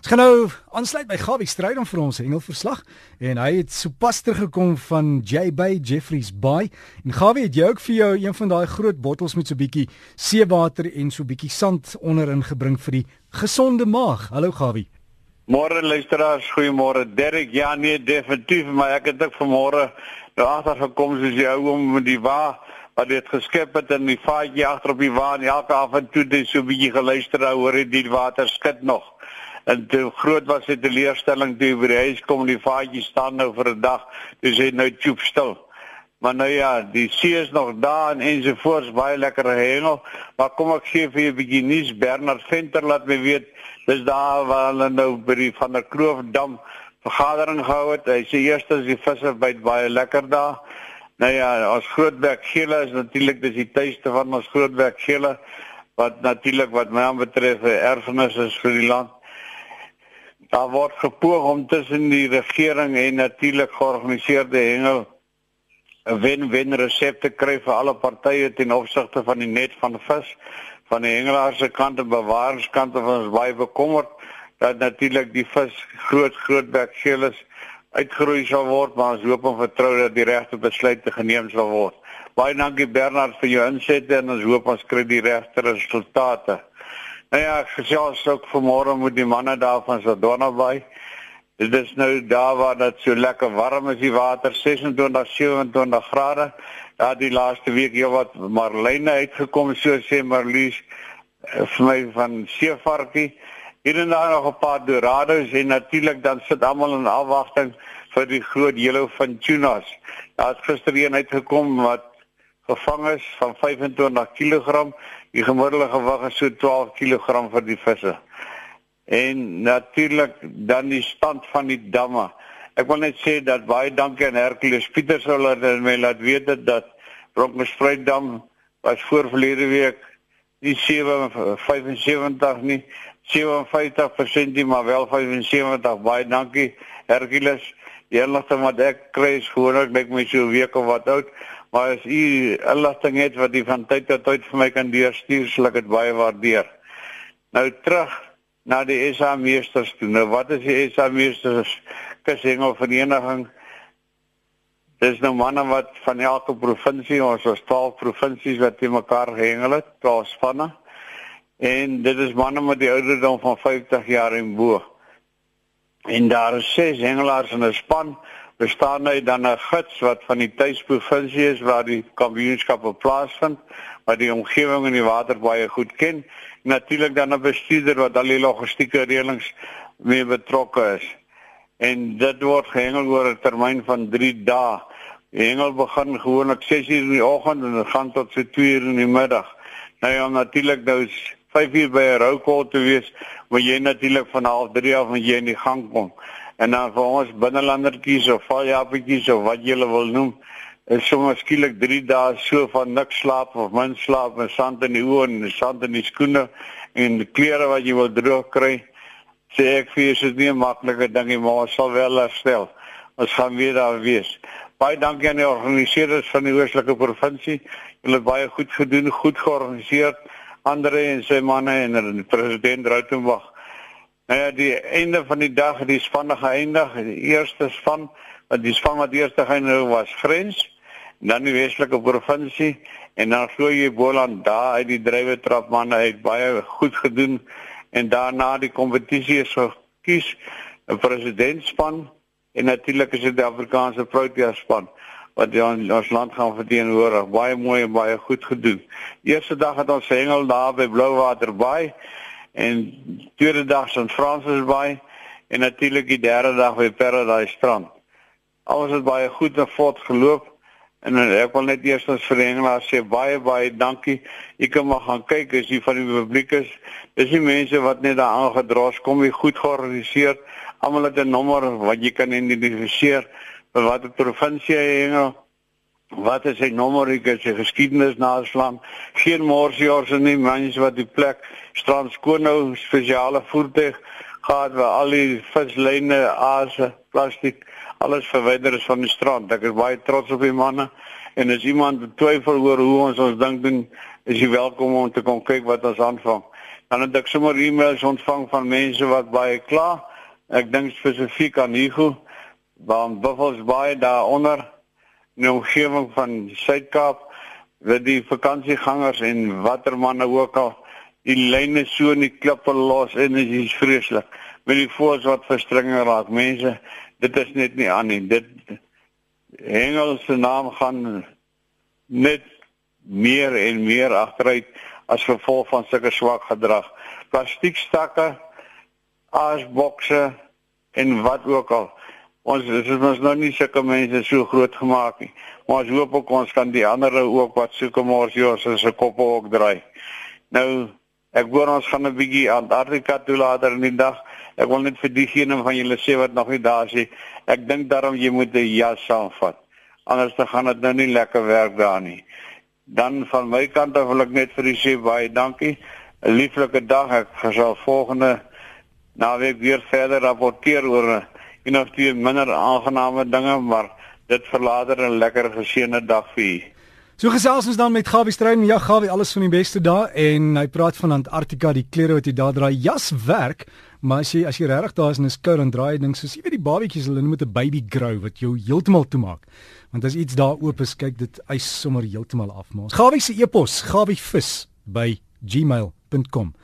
Ons gaan nou aansluit by Gawie Strydom vir ons hengelverslag en hy het sopas teruggekom van J Bay Jeffreys Bay en Gawie het jy ook vir jou een van daai groot bottels met so bietjie seewater en so bietjie sand onderin gebring vir die gesonde maag. Hallo Gawie. Môre luisteraars, goeiemôre. Derek, ja nee, definitief, maar ek het ook vanmôre daar agter gekom soos jy ou om met die wa wat dit geskep het in die vaatjie agter op die wa en elke af en toe dis so 'n bietjie geluister hoor dit die water skud nog. En toe groot was die teleurstelling toe by die huis kom die vaatjie staan nou vir 'n dag. Dis hy nou tjoep stil. Maar nou ja, die see is nog daar en ensovoorts baie lekker hengel. Maar kom ek gee vir 'n bietjie nuus. Bernard Venter laat my weet dis daar waar hulle nou by die van der Kloof dam vergadering gehou het. Hy sê eers as die visse byt baie lekker daar. Nou ja, ons grootbek gele is natuurlik dis die tuiste van ons grootbek gele wat natuurlik wat my aanbetref 'n erfenis is vir die land. Daar word gepoog om tussen die regering en natuurlik georganiseerde hengel 'n wen-wen resep te kry vir alle partye ten opsigte van die net van vis van die hengelaars se kant en bewaringskant van ons baie bekommerd dat natuurlik die vis groot groot bekgeles uitgeroei sal word maar ons hoop en vertrou dat die regte besluite geneem sal word. Baie dankie Bernard vir jou insette en ons hoop ons kry die regte resultate. Nou ja, gesels ook vanmôre met die manne daar van Sodona Bay. Dit is nou daar waar dit so lekker warm is die water 26 27 grade. Daar die laaste week hier wat Marlene uitgekom so sê Marlies eh, vir my van Seevarkie. Hier en daar nog 'n paar dorados en natuurlik dan sit almal in afwagting vir die groot yellowfin tunas. Daar's gister een uitgekom wat gevang is van 25 kg. Die gemiddelde gewig is so 12 kg vir die visse. En natuurlik dan die stand van die damme. Ek wil net sê dat baie dankie aan Hercules Pieters wat my laat weet dat, dat Bronkhorstspruit dam was voor verlede week nie 775 nie 57% nie maar wel 75 baie dankie Hercules die inligting wat ek kry is gewoonlik net my so week of wat oud Maar as u inligting het wat u van tyd tot tyd vir my kan deurstuur, sal ek dit baie waardeer. Nou terug na die SA meesters toe. Nou wat is die SA meesters kushengel vereniging? Dis nou manne wat van elke provinsie, ons was 12 provinsies wat te mekaar gehengel het, 12 spanne. En dit is manne met die ouderdom van 50 jaar en bo. En daar is ses hengelaars in 'n span bestaan hy dan 'n gids wat van die tuisprovinsie is waar die kampioenskappe plaasvind, wat die omgewing en die water baie goed ken. Natuurlik dan 'n bestuurder wat al die logistieke reëlings mee betrokke is. En dit word gehengel oor 'n termyn van 3 dae. Die hengel begin gewoonlik 6:00 in die oggend en gaan tot so 2:00 in die middag. Nou ja, natuurlik nou is 5:00 by 'n roukol te wees, moet jy natuurlik van 0:30 af met jy in die gang kom en dan vir ons binnelandertjies of valjaappies of wat jy wil noem is sommer skielik 3 dae so van niks slaap of min slaap met sand in die oë en sand in die skoene en die klere wat jy wil droog kry sê ek vir jou is nie maklike ding nie maar ons sal wel herstel. Ons gaan weer daar wees. Baie dankie aan die organiseerders van die oostelike provinsie. Hulle het baie goed gedoen goed georganiseer Andre en sy manne en die president Rautenbach Nou ja, die einde van die dag het die spanne geëindig. Die eerste span, wat die span wat eerste geëindig was Grens, dan die Weselike provinsie en dan glo jy Boland daar uit die drywe trap manne het baie goed gedoen en daarna die kompetisie is gekies 'n presidentspan en natuurlik is dit die Afrikaanse Protea span wat die ons land gaan verteenwoordig. Baie mooi en baie goed gedoen. Eerste dag het ons hengel daar by Blouwater Bay en tweede dag St. Francis Bay en natuurlik die derde dag by Paradise Strand. Alles het baie goed en vlot geloop en ek wil net eers as verengelaar sê baie baie dankie. Ek kan maar gaan kyk as jy van die publiek is. Dis die mense wat net daar aangedros kom, jy goed georganiseer. Almal het 'n nommer wat jy kan identifiseer vir watter provinsie jy hang wat is sy nommer ek het sy geskiedenis naslaan geen morsjaars en nie mense wat die plek strand skoon nou spesiale voertuig gehad waar al die vislyne aase plastiek alles verwyder is van die strand. Ek is baie trots op die manne en as iemand twyfel oor hoe ons ons ding doen is jy welkom om te kom kyk wat ons aanvang. Dan het ek sommer e-mails ontvang van mense wat baie kla. Ek dink spesifiek aan Hugo want Buffalo's baie daaronder in die omgewing van Suid-Kaap dat die vakansiegangers en watter manne ook al die lyne so in die klippe los en dit is vreeslik. Met die voors wat verstringe raak mense, dit is net nie aan nie. Dit Engelse naam gaan net meer en meer agteruit as gevolg van sulke swak gedrag. Plastiekstakke, asbokse en wat ook al. Ons dit is ons nou nie sulke mense so groot gemaak nie. Maar ons hoop ook ons kan die ander ook wat soeke mors jous se koppe ook draai. Nou ek hoor ons gaan 'n bietjie Antarktika toe later in die dag. Ek wil net vir diegene van julle sê wat nog nie daar is nie. Ek dink daarom jy moet 'n jas saamvat. Anders dan gaan dit nou nie lekker werk daar nie. Dan van my kant af wil ek net vir u sê baie dankie. 'n Lieflike dag. Ek sal volgende naweek weer verder rapporteer oor en of die minder aangename dinge, maar dit verlater 'n lekker geseënde dag vir u. So gesels ons dan met Gawie Strydom. Ja, Gawie, alles van die beste daar en hy praat van Antarktika, die klere wat jy daar dra. Jas werk, maar as jy as jy regtig daar is en is koud dan draai ding soos jy weet die babatjies hulle dit 'n baby grow wat jou heeltemal toemaak. Want as iets daar oop is, kyk dit ys sommer heeltemal af. Maar Gawie se e-pos, gawievis by gmail.com